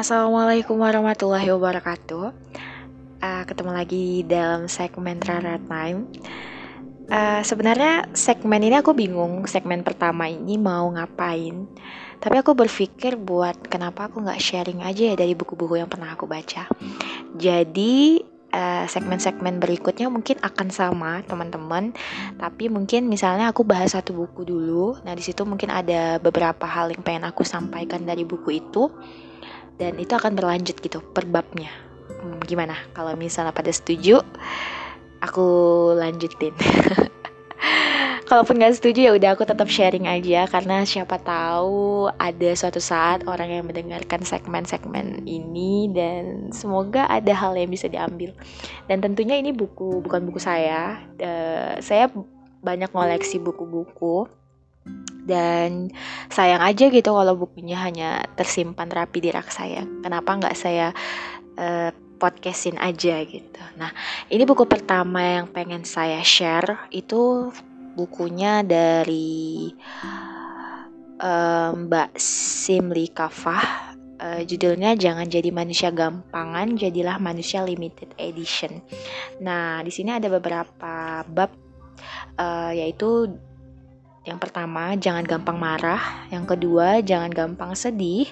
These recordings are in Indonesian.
Assalamualaikum warahmatullahi wabarakatuh. Uh, ketemu lagi dalam segmen Rara Time. Uh, sebenarnya segmen ini aku bingung segmen pertama ini mau ngapain. Tapi aku berpikir buat kenapa aku nggak sharing aja ya dari buku-buku yang pernah aku baca. Jadi segmen segmen-segmen berikutnya mungkin akan sama teman-teman tapi mungkin misalnya aku bahas satu buku dulu nah di situ mungkin ada beberapa hal yang pengen aku sampaikan dari buku itu dan itu akan berlanjut gitu per babnya hmm, gimana? Kalau misalnya pada setuju aku lanjutin. Kalaupun gak setuju ya udah aku tetap sharing aja. Karena siapa tahu ada suatu saat orang yang mendengarkan segmen-segmen ini dan semoga ada hal yang bisa diambil. Dan tentunya ini buku bukan buku saya. Uh, saya banyak ngoleksi buku-buku dan sayang aja gitu kalau bukunya hanya tersimpan rapi di rak saya kenapa nggak saya uh, podcastin aja gitu. Nah ini buku pertama yang pengen saya share itu bukunya dari um, Mbak Simli Kafah. Uh, judulnya jangan jadi manusia gampangan jadilah manusia limited edition. Nah di sini ada beberapa bab uh, yaitu yang pertama, jangan gampang marah. Yang kedua, jangan gampang sedih.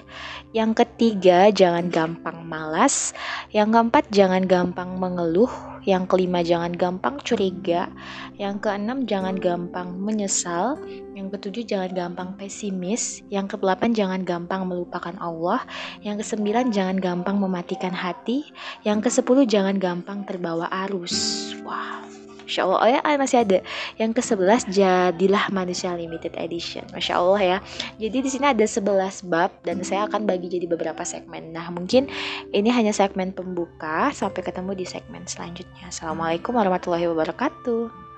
Yang ketiga, jangan gampang malas. Yang keempat, jangan gampang mengeluh. Yang kelima, jangan gampang curiga. Yang keenam, jangan gampang menyesal. Yang ketujuh, jangan gampang pesimis. Yang kedelapan, jangan gampang melupakan Allah. Yang kesembilan, jangan gampang mematikan hati. Yang kesepuluh, jangan gampang terbawa arus. Wow Masya Allah, oh ya ah, masih ada. Yang ke-11 jadilah manusia limited edition. Masya Allah ya. Jadi di sini ada 11 bab dan saya akan bagi jadi beberapa segmen. Nah, mungkin ini hanya segmen pembuka. Sampai ketemu di segmen selanjutnya. Assalamualaikum warahmatullahi wabarakatuh.